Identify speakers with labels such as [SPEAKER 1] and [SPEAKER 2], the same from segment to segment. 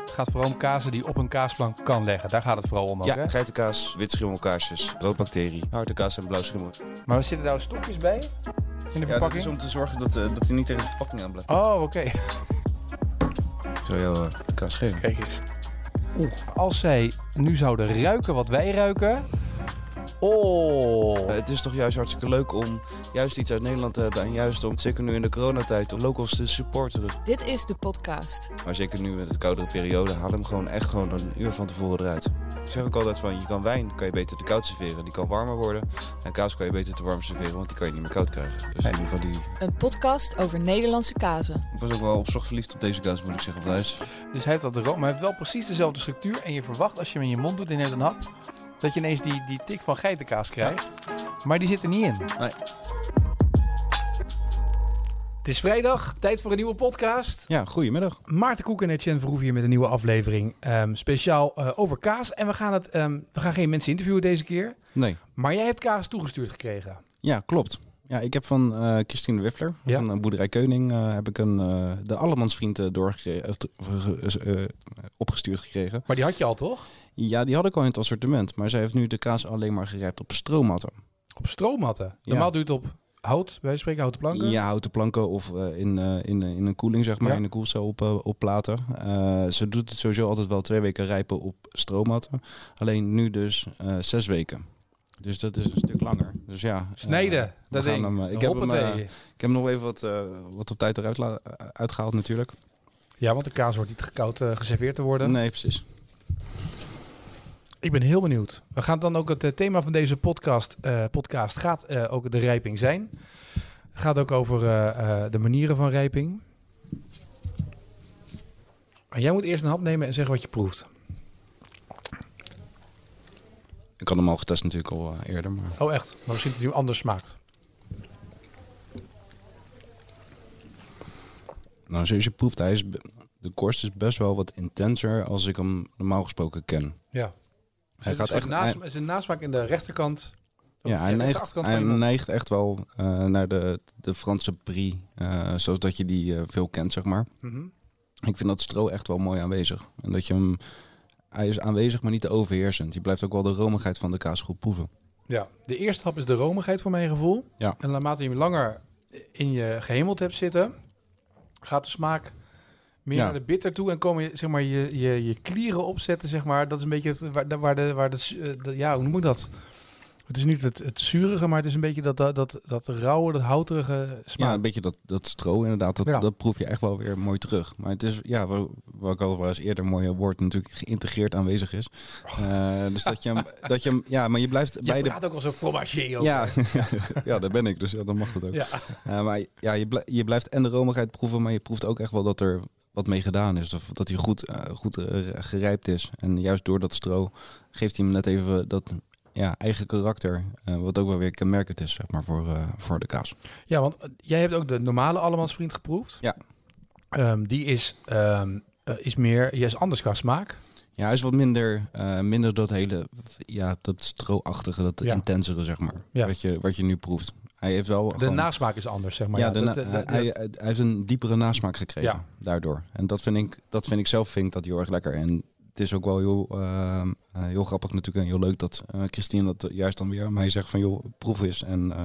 [SPEAKER 1] Het gaat vooral om kazen die op een kaasplank kan leggen. Daar gaat het vooral om ook,
[SPEAKER 2] Ja,
[SPEAKER 1] hè?
[SPEAKER 2] geitenkaas, wit schimmelkaarsjes, roodbacterie, hartekaas en blauw schimmel.
[SPEAKER 1] Maar zitten daar stokjes bij? In de
[SPEAKER 2] Ja,
[SPEAKER 1] verpakking?
[SPEAKER 2] is om te zorgen dat, eh, dat hij niet tegen de verpakking aan blijft.
[SPEAKER 1] Oh, oké.
[SPEAKER 2] Zal jou eh, de kaas geven.
[SPEAKER 1] Kijk eens. Oeh, als zij nu zouden ruiken wat wij ruiken. Oh.
[SPEAKER 2] Eh, het is toch juist hartstikke leuk om juist iets uit Nederland te hebben. En juist om, zeker nu in de coronatijd, om locals te supporteren.
[SPEAKER 3] Dit is de podcast.
[SPEAKER 2] Maar zeker nu met de koudere periode, haal hem gewoon echt gewoon een uur van tevoren eruit. Ik zeg ook altijd van, je kan wijn kan je beter te koud serveren. Die kan warmer worden. En kaas kan je beter te warm serveren, want die kan je niet meer koud krijgen. Dus in ieder geval die...
[SPEAKER 3] Een podcast over Nederlandse kazen.
[SPEAKER 2] Ik was ook wel op verliefd op deze kaas, moet ik zeggen. Thijs.
[SPEAKER 1] Dus hij heeft dat room, maar hij heeft wel precies dezelfde structuur. En je verwacht als je hem in je mond doet in een hap, dat je ineens die, die tik van geitenkaas krijgt. Maar die zit er niet in.
[SPEAKER 2] Nee.
[SPEAKER 1] Het is vrijdag, tijd voor een nieuwe podcast.
[SPEAKER 2] Ja, goedemiddag.
[SPEAKER 1] Maarten Koek en Etienne Verhoeven hier met een nieuwe aflevering. ehm, speciaal eh, over kaas. En we gaan, het, ehm, we gaan geen mensen interviewen deze keer.
[SPEAKER 2] Nee.
[SPEAKER 1] Maar jij hebt kaas toegestuurd gekregen.
[SPEAKER 2] Ja, klopt. Ja, ik heb van eh Christine Wiffler,
[SPEAKER 1] Ja.
[SPEAKER 2] van eh, Boerderij Keuning, eh, heb ik een, eh, de Allemansvriend eh, opgestuurd gekregen.
[SPEAKER 1] Maar die had je al, toch?
[SPEAKER 2] Ja, die had ik al in het assortiment, maar zij heeft nu de kaas alleen maar gerijpt op stroommatten.
[SPEAKER 1] Op stroommatten. Normaal doe je het op hout, wij spreken houten planken.
[SPEAKER 2] Ja, houten planken of in, in, in een koeling, zeg maar,
[SPEAKER 1] Ja.
[SPEAKER 2] in een koelcel op, op platen. Ze doet het sowieso altijd wel twee weken rijpen op stroommatten. Alleen nu dus zes weken. Dus dat is een stuk langer. Dus ja. eh,
[SPEAKER 1] Snijden, dat ding.
[SPEAKER 2] hem, eh, ik, heb hem, eh, ik heb nog even wat, wat op tijd eruit uitgehaald natuurlijk.
[SPEAKER 1] Ja, want de kaas wordt niet gekoud geserveerd te worden.
[SPEAKER 2] Nee, precies.
[SPEAKER 1] Ik ben heel benieuwd. We gaan dan ook het thema van deze podcast, podcast gaat ook de rijping zijn. Het gaat ook over de manieren van rijping. En jij moet eerst een hap nemen en zeggen wat je proeft.
[SPEAKER 2] Ik had hem al getest natuurlijk al eh, eerder. Maar...
[SPEAKER 1] Oh echt? Maar misschien dat hij nu anders smaakt.
[SPEAKER 2] Nou, zoals je proeft, hij is, de korst is best wel wat intenser als ik hem normaal gesproken ken.
[SPEAKER 1] Ja.
[SPEAKER 2] Hij gaat echt...
[SPEAKER 1] naast,
[SPEAKER 2] hij-
[SPEAKER 1] is een nasmaak in de rechterkant.
[SPEAKER 2] Ja, hij
[SPEAKER 1] de
[SPEAKER 2] neigt, hij neigt echt wel eh, naar de, de Franse brie, eh, zoals dat je die veel kent, zeg maar.
[SPEAKER 1] Mhm.
[SPEAKER 2] Ik vind dat stro echt wel mooi aanwezig. En dat je hem, hij is aanwezig, maar niet te overheersend. Je blijft ook wel de romigheid van de kaas goed proeven.
[SPEAKER 1] Ja, de eerste hap is de romigheid voor mijn gevoel.
[SPEAKER 2] Ja.
[SPEAKER 1] En naarmate je hem langer in je gehemeld hebt zitten, gaat de smaak meer
[SPEAKER 2] Ja.
[SPEAKER 1] naar de bitter toe en komen je, zeg maar, je, je, je klieren opzetten, zeg maar. Dat is een beetje het, waar, de- waar de, waar de, eh, de- ja, hoe noem ik dat? Het is niet het, het zurige, maar het is een beetje dat, dat, dat, dat rauwe, dat houterige smaak.
[SPEAKER 2] Ja, een beetje dat, dat stro inderdaad, dat,
[SPEAKER 1] Ja.
[SPEAKER 2] dat proef je echt wel weer mooi terug. Maar het is, ja, wat, wat ik al wel eens eerder mooie woord natuurlijk geïntegreerd aanwezig is. Eh, dus dat je hem, dat je hem, ja, maar je blijft
[SPEAKER 1] je
[SPEAKER 2] bij de...
[SPEAKER 1] praat ook al zo fromagé over.
[SPEAKER 2] Ja, ja, daar ben ik, dus ja, dan mag dat ook.
[SPEAKER 1] Ja.
[SPEAKER 2] Uh, maar ja, je, je blijft en de romigheid proeven, maar je proeft ook echt wel dat er wat mee gedaan is. Of dat hij goed, eh, goed eh, gerijpt is. En juist door dat stro geeft hij hem net even dat ja, eigen karakter. eh, wat ook wel weer kenmerkend is, zeg maar, voor, eh, voor de kaas.
[SPEAKER 1] Ja, want eh, jij hebt ook de normale allemansvriend geproefd.
[SPEAKER 2] Ja.
[SPEAKER 1] Ehm, die is, eh, is meer, je is anders qua smaak.
[SPEAKER 2] Ja, hij is wat minder, minder dat hele, ja, dat stro-achtige, dat
[SPEAKER 1] Ja.
[SPEAKER 2] intensere, zeg maar.
[SPEAKER 1] Ja.
[SPEAKER 2] Wat, je, wat je nu proeft. Hij heeft wel
[SPEAKER 1] De
[SPEAKER 2] gewoon-
[SPEAKER 1] nasmaak is anders, zeg maar.
[SPEAKER 2] ja, de
[SPEAKER 1] dat,
[SPEAKER 2] na-
[SPEAKER 1] de- de-
[SPEAKER 2] hij, hij heeft een diepere nasmaak gekregen daardoor. En dat vind ik, dat vind ik zelf vind ik dat heel erg lekker. En het is ook wel heel, eh, eh, heel grappig natuurlijk en heel leuk dat eh, Christine dat juist dan weer aan mij zegt van joh, proef eens en eh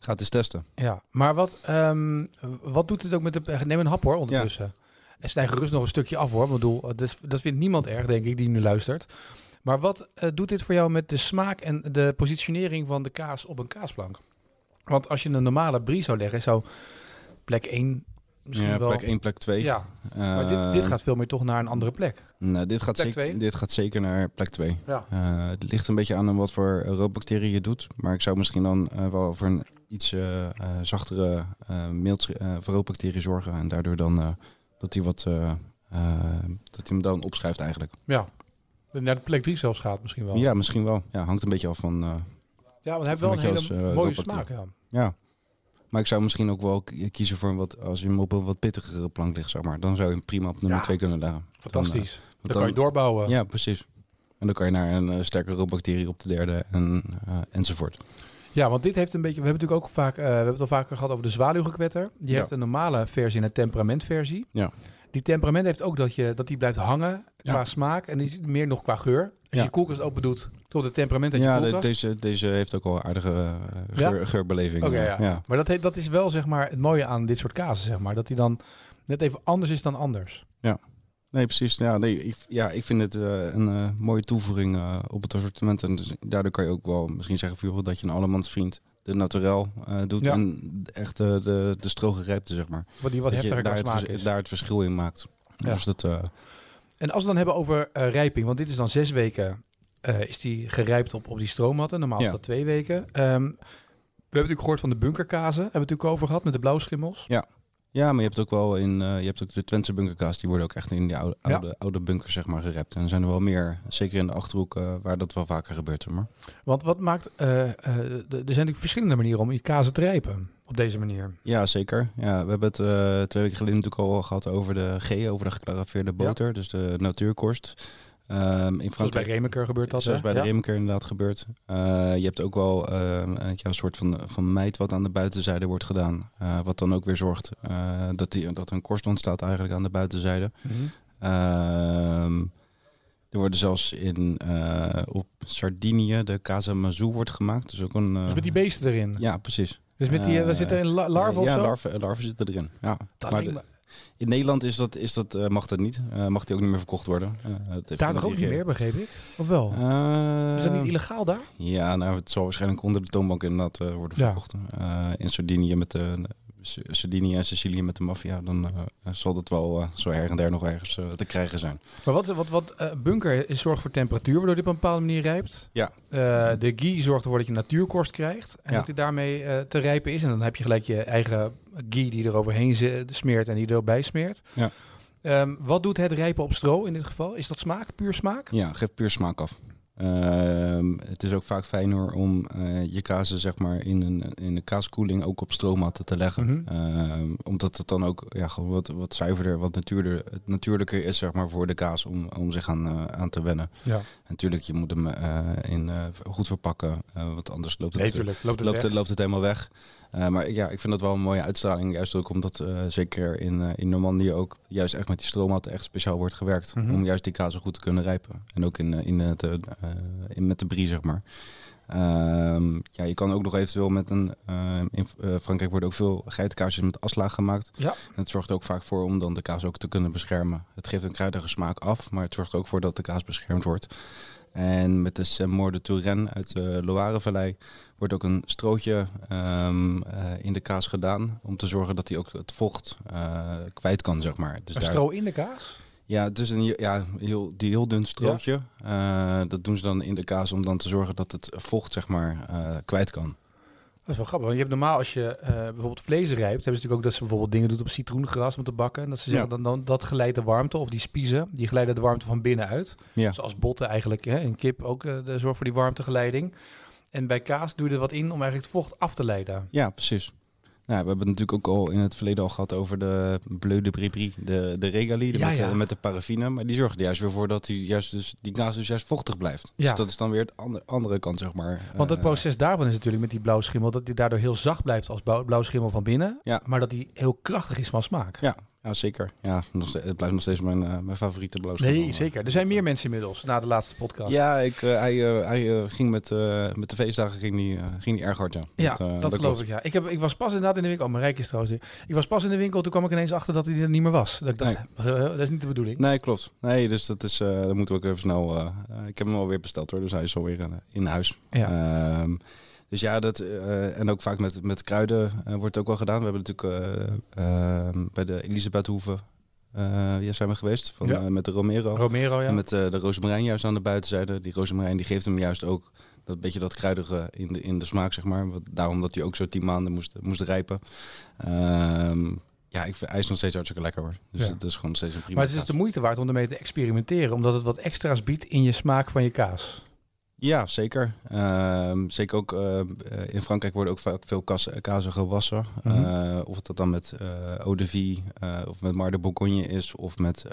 [SPEAKER 2] ga het eens testen.
[SPEAKER 1] Ja, maar wat, ehm, wat doet het ook met de... Neem een hap hoor, ondertussen. En snij gerust nog een stukje af hoor. Ik bedoel, dat, is- dat vindt niemand erg, denk ik, die nu luistert. Maar wat doet dit voor jou met de smaak en de positionering van de kaas op een kaasplank? Want als je een normale brie zou leggen, zou plek 1 misschien
[SPEAKER 2] ja,
[SPEAKER 1] wel...
[SPEAKER 2] plek 1, plek 2.
[SPEAKER 1] Ja, maar dit, dit gaat veel meer toch naar een andere plek.
[SPEAKER 2] Nou, dit, gaat
[SPEAKER 1] Plek
[SPEAKER 2] zeker,
[SPEAKER 1] twee?
[SPEAKER 2] dit gaat zeker naar plek 2.
[SPEAKER 1] Ja.
[SPEAKER 2] het ligt een beetje aan wat voor roodbacteriën je doet. Maar ik zou misschien dan eh, wel voor een iets eh, eh, zachtere uh, mild eh, voor roodbacteriën zorgen. En daardoor dan eh, dat hij wat eh, eh, dat hij hem dan opschrijft eigenlijk.
[SPEAKER 1] Ja. Naar de plek 3 zelfs gaat misschien wel.
[SPEAKER 2] Ja, misschien wel. Ja, hangt een beetje af van. eh,
[SPEAKER 1] Ja, want hij heeft wel
[SPEAKER 2] Een
[SPEAKER 1] hele
[SPEAKER 2] als, eh,
[SPEAKER 1] mooie
[SPEAKER 2] roodbacterie.
[SPEAKER 1] smaak. Ja.
[SPEAKER 2] ja. Maar ik zou misschien ook wel kiezen voor een wat als je hem op een wat pittigere plank ligt, zeg maar. Dan zou je hem prima op nummer
[SPEAKER 1] Ja.
[SPEAKER 2] 2 kunnen leggen.
[SPEAKER 1] Fantastisch.
[SPEAKER 2] Dan,
[SPEAKER 1] Dan, kan je doorbouwen.
[SPEAKER 2] Ja, precies. En dan kan je naar een eh, sterke roodbacterie op de derde en, eh, enzovoort.
[SPEAKER 1] Ja, want dit heeft een beetje... We hebben natuurlijk ook vaak... eh, we hebben het al vaker gehad over de zwaluwgekwetter. Die
[SPEAKER 2] Ja.
[SPEAKER 1] heeft een normale versie en een temperamentversie.
[SPEAKER 2] Ja.
[SPEAKER 1] Die temperament heeft ook dat, je, dat die blijft hangen qua
[SPEAKER 2] Ja.
[SPEAKER 1] smaak. En die is meer nog qua geur. Als je je koelkast open doet, tot het temperament uit je
[SPEAKER 2] Ja,
[SPEAKER 1] koelkast.
[SPEAKER 2] deze, deze heeft ook wel een aardige eh,
[SPEAKER 1] Ja?
[SPEAKER 2] geur, geurbeleving. Eh,
[SPEAKER 1] ja.
[SPEAKER 2] ja.
[SPEAKER 1] Maar dat, heet, dat is wel zeg maar het mooie aan dit soort kazen, zeg maar. Dat die dan net even anders is dan anders.
[SPEAKER 2] Nee, precies. Ja, nee, ik, ja, ik vind het eh, een mooie toevoeging op het assortiment. En dus, daardoor kan je ook wel misschien zeggen voor dat je een allemansvriend de naturel doet.
[SPEAKER 1] Ja.
[SPEAKER 2] En echt de, de stroge rijpte, zeg maar.
[SPEAKER 1] Wat die wat
[SPEAKER 2] dat
[SPEAKER 1] heftiger
[SPEAKER 2] daar het,
[SPEAKER 1] is.
[SPEAKER 2] daar het verschil in maakt.
[SPEAKER 1] Ja.
[SPEAKER 2] Dus dat,
[SPEAKER 1] En als we dan hebben over rijping, want dit is dan zes weken, eh, is die gerijpt op, op die stroommatten. Normaal is
[SPEAKER 2] Ja.
[SPEAKER 1] dat twee weken. Ehm, we hebben natuurlijk gehoord van de bunkerkazen. Hebben we het natuurlijk over gehad met de blauwschimmels.
[SPEAKER 2] ja, maar je hebt ook wel in, eh, je hebt ook de Twentse bunkerkaas, die worden ook echt in die oude,
[SPEAKER 1] Ja.
[SPEAKER 2] oude, oude bunkers zeg maar gerept. En er zijn er wel meer, zeker in de Achterhoek, eh, waar dat wel vaker gebeurt. Maar.
[SPEAKER 1] Want wat maakt... er zijn natuurlijk verschillende manieren om je kazen te rijpen. Op deze manier.
[SPEAKER 2] Ja, zeker. Ja, we hebben het twee weken geleden natuurlijk al gehad over de G, over de geclarafeerde boter, dus de natuurkorst. Ehm, in
[SPEAKER 1] Zoals bij
[SPEAKER 2] Frankrijk,
[SPEAKER 1] Remeker gebeurt dat.
[SPEAKER 2] zoals
[SPEAKER 1] hè?
[SPEAKER 2] bij de
[SPEAKER 1] Ja.
[SPEAKER 2] Remeker inderdaad gebeurt. Eh, je hebt ook wel ehm, een ja, een soort van, van mijt wat aan de buitenzijde wordt gedaan. eh, wat dan ook weer zorgt eh, dat, die, dat er een korst ontstaat eigenlijk aan de buitenzijde.
[SPEAKER 1] Mhm.
[SPEAKER 2] Ehm, er worden zelfs in, eh, op Sardinië de Casa Mazou wordt gemaakt. Dus ook een... eh,
[SPEAKER 1] Dus met die beesten erin.
[SPEAKER 2] Ja, precies.
[SPEAKER 1] Dus met die...
[SPEAKER 2] Eh,
[SPEAKER 1] we zitten in la- larven of
[SPEAKER 2] ja,
[SPEAKER 1] zo?
[SPEAKER 2] larven, larven zitten erin. Ja.
[SPEAKER 1] Dat
[SPEAKER 2] Maar
[SPEAKER 1] lijkt
[SPEAKER 2] de-
[SPEAKER 1] me-
[SPEAKER 2] in Nederland is dat, is dat, eh, mag dat niet. Eh, mag die ook niet meer verkocht worden. Eh, het heeft
[SPEAKER 1] Daar toch ook niet meer, begreep ik? Of wel? Is dat niet illegaal daar?
[SPEAKER 2] Ja, nou, het zal waarschijnlijk onder de toonbank inderdaad worden
[SPEAKER 1] Ja.
[SPEAKER 2] verkocht. In Sardinië met de... Sardinië en Sicilië met de maffia, dan eh, zal dat wel eh, zo her en der nog ergens eh, te krijgen zijn.
[SPEAKER 1] Maar wat, wat, wat bunker is zorgt voor temperatuur, waardoor dit op een bepaalde manier rijpt.
[SPEAKER 2] Ja.
[SPEAKER 1] De ghee zorgt ervoor dat je natuurkorst krijgt. En
[SPEAKER 2] Ja.
[SPEAKER 1] dat die daarmee te rijpen is. En dan heb je gelijk je eigen ghee die er overheen smeert en die erbij smeert.
[SPEAKER 2] Ja.
[SPEAKER 1] Ehm, wat doet het rijpen op stro in dit geval? Is dat smaak, puur smaak?
[SPEAKER 2] Ja, geeft puur smaak af. Ehm, het is ook vaak fijner om eh, je kazen zeg maar, in, een, in de kaaskoeling ook op stroommatten te leggen.
[SPEAKER 1] Mhm.
[SPEAKER 2] Ehm, omdat het dan ook ja, gewoon wat, wat zuiverder, wat natuurlijker, het natuurlijker is zeg maar, voor de kaas om, om zich aan, eh, aan te wennen.
[SPEAKER 1] Ja,
[SPEAKER 2] Natuurlijk, je moet hem eh, in, goed verpakken, want anders loopt het.
[SPEAKER 1] Loopt het
[SPEAKER 2] loopt, het helemaal weg. Maar ja, ik vind dat wel een mooie uitstraling. Juist ook omdat zeker in, eh, in Normandië ook juist echt met die stroommatten echt speciaal wordt gewerkt.
[SPEAKER 1] Mhm.
[SPEAKER 2] Om juist die kazen goed te kunnen rijpen. En ook in, eh, in het, eh, eh, in, met de brie, zeg maar. Ehm, ja, je kan ook nog eventueel met een... in Frankrijk worden ook veel geitenkaasjes met aslaag gemaakt.
[SPEAKER 1] Ja.
[SPEAKER 2] En het zorgt er ook vaak voor om dan de kaas ook te kunnen beschermen. Het geeft een kruidige smaak af, maar het zorgt er ook voor dat de kaas beschermd wordt. En met de de Touraine uit de Loirevallei wordt ook een strootje ehm, eh, in de kaas gedaan. Om te zorgen dat hij ook het vocht eh, kwijt kan, zeg maar. Dus
[SPEAKER 1] Een
[SPEAKER 2] daar-
[SPEAKER 1] stro in de kaas?
[SPEAKER 2] ja, het is een ja, heel, die heel dun strootje. Eh, dat doen ze dan in de kaas om dan te zorgen dat het vocht, zeg maar, eh, kwijt kan.
[SPEAKER 1] Dat is wel grappig. Want je hebt normaal als je eh, bijvoorbeeld vlees rijpt, hebben ze natuurlijk ook dat ze bijvoorbeeld dingen doet op citroengras om te bakken. En dat ze zeggen
[SPEAKER 2] Ja.
[SPEAKER 1] dan, dan dat geleidt de warmte of die spiezen, die geleiden de warmte van binnen uit.
[SPEAKER 2] Ja.
[SPEAKER 1] Zoals botten eigenlijk, hè, en kip ook eh, de zorg voor die warmtegeleiding. En bij kaas doe je er wat in om eigenlijk het vocht af te leiden.
[SPEAKER 2] Ja, precies. Nou, we hebben het natuurlijk ook al in het verleden al gehad over de bleu de brie, de, de regalie
[SPEAKER 1] Ja,
[SPEAKER 2] met, de-
[SPEAKER 1] ja.
[SPEAKER 2] met de paraffine. Maar die zorgt er juist weer voor dat die, juist dus, die kaas dus juist vochtig blijft.
[SPEAKER 1] Ja.
[SPEAKER 2] Dus dat is dan weer de andere, andere kant, zeg maar.
[SPEAKER 1] Want het
[SPEAKER 2] Eh,
[SPEAKER 1] proces daarvan is natuurlijk met die blauwschimmel dat die daardoor heel zacht blijft als blauw- blauwschimmel van binnen.
[SPEAKER 2] Ja.
[SPEAKER 1] Maar dat die heel krachtig is van smaak.
[SPEAKER 2] Ja, ja zeker. Ja, het blijft nog steeds mijn, eh, mijn favoriete blauwschimmel.
[SPEAKER 1] Nee, zeker. Er zijn meer mensen inmiddels na de laatste podcast.
[SPEAKER 2] Ja, ik, eh, hij, eh, hij ging met, met de feestdagen ging die, ging die erg hard, ja.
[SPEAKER 1] Ja,
[SPEAKER 2] Dat,
[SPEAKER 1] dat, geloof ik, ja. Ik, heb, ik was pas inderdaad in de winkel. Oh, mijn rijk is trouwens. Ik was pas in de winkel, toen kwam ik ineens achter dat hij er niet meer was. Dat ik dacht, dat is niet de bedoeling.
[SPEAKER 2] Nee, klopt. Nee, dus dat is, dan moeten we ook even snel... ik heb hem alweer besteld hoor, dus hij is alweer in, in huis.
[SPEAKER 1] Ja.
[SPEAKER 2] Ehm, dus ja, dat, eh, en ook vaak met, met kruiden eh, wordt het ook wel gedaan. We hebben natuurlijk eh, ehm, bij de Elisabethhoeve ja, zijn we geweest, van,
[SPEAKER 1] Ja.
[SPEAKER 2] met de Romero.
[SPEAKER 1] Romero, ja.
[SPEAKER 2] En met de rozemarijn juist aan de buitenzijde. Die rozemarijn die geeft hem juist ook dat beetje dat kruidige in de, in de smaak, zeg maar. Wat- Daarom dat hij ook zo tien maanden moest, moest rijpen. Ehm, ja, ik, vind- hij is nog steeds hartstikke lekker hoor. Dus
[SPEAKER 1] Ja.
[SPEAKER 2] het is gewoon nog steeds een prima
[SPEAKER 1] maar het is
[SPEAKER 2] kaas.
[SPEAKER 1] de moeite waard om ermee te experimenteren, omdat het wat extra's biedt in je smaak van je kaas.
[SPEAKER 2] Ja, zeker. Ehm, zeker ook eh, in Frankrijk worden ook vaak veel kazen gewassen.
[SPEAKER 1] Mhm.
[SPEAKER 2] Eh, of het dat dan met eh eau de vie of met Mar de Bourgogne is. Of met,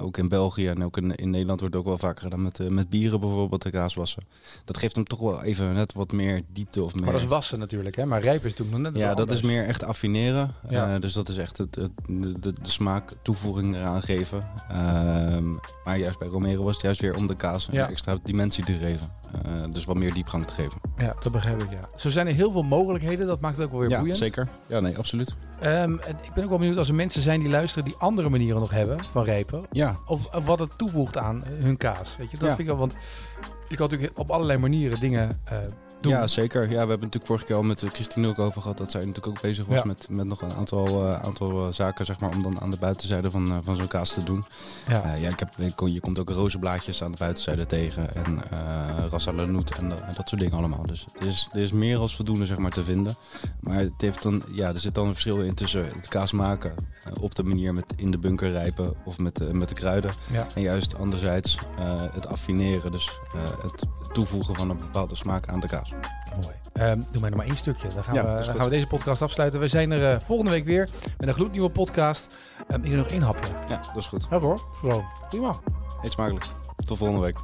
[SPEAKER 2] ook in België en ook in, in Nederland wordt het ook wel vaker gedaan met, met bieren bijvoorbeeld de kaas wassen. Dat geeft hem toch wel even net wat meer diepte of meer...
[SPEAKER 1] Maar dat is wassen natuurlijk, hè? Maar rijpen is natuurlijk nog net
[SPEAKER 2] ja, dat is meer echt affineren.
[SPEAKER 1] Ja.
[SPEAKER 2] Dus dat is echt het, het, de, de, de smaak toevoeging eraan geven. Ehm, maar juist bij Romero was het juist weer om de kaas een
[SPEAKER 1] Ja.
[SPEAKER 2] extra dimensie te geven. Eh, dus wat meer diepgang te geven.
[SPEAKER 1] Ja, dat begrijp ik, ja. Zo zijn er heel veel mogelijkheden. Dat maakt het ook wel weer
[SPEAKER 2] ja,
[SPEAKER 1] boeiend.
[SPEAKER 2] zeker. Ja, nee, absoluut.
[SPEAKER 1] En ik ben ook wel benieuwd als er mensen zijn die luisteren die andere manieren nog hebben van rijpen.
[SPEAKER 2] Ja,
[SPEAKER 1] Of, of wat het toevoegt aan hun kaas. Weet je, dat
[SPEAKER 2] Ja.
[SPEAKER 1] vind ik wel. Want je kan natuurlijk op allerlei manieren dingen eh, doen.
[SPEAKER 2] ja, zeker. Ja, we hebben natuurlijk vorige keer al met eh, Christine ook over gehad. Dat zij natuurlijk ook bezig was
[SPEAKER 1] Ja.
[SPEAKER 2] met, met nog een aantal, eh, aantal eh, zaken, zeg maar, om dan aan de buitenzijde van, van zo'n kaas te doen.
[SPEAKER 1] Ja.
[SPEAKER 2] Ja, ik heb, ik je komt ook rozenblaadjes aan de buitenzijde tegen. En rassa lanout en, eh, dat soort dingen allemaal. Dus er is, er is meer als voldoende zeg maar, te vinden. Maar het heeft dan, ja, er zit dan een verschil in tussen het kaas maken op de manier met in de bunker rijpen of met, met de kruiden.
[SPEAKER 1] Ja.
[SPEAKER 2] En juist anderzijds het affineren, dus het toevoegen van een bepaalde smaak aan de kaas.
[SPEAKER 1] Mooi. Ehm, doe mij nog maar één stukje. Dan gaan,
[SPEAKER 2] Ja,
[SPEAKER 1] we, dan gaan we deze podcast afsluiten. We zijn er eh, volgende week weer met een gloednieuwe podcast. Ehm, ik heb nog één hapje.
[SPEAKER 2] Ja, dat is goed.
[SPEAKER 1] Ja hoor, gewoon. Prima.
[SPEAKER 2] Eet smakelijk. Tot volgende week.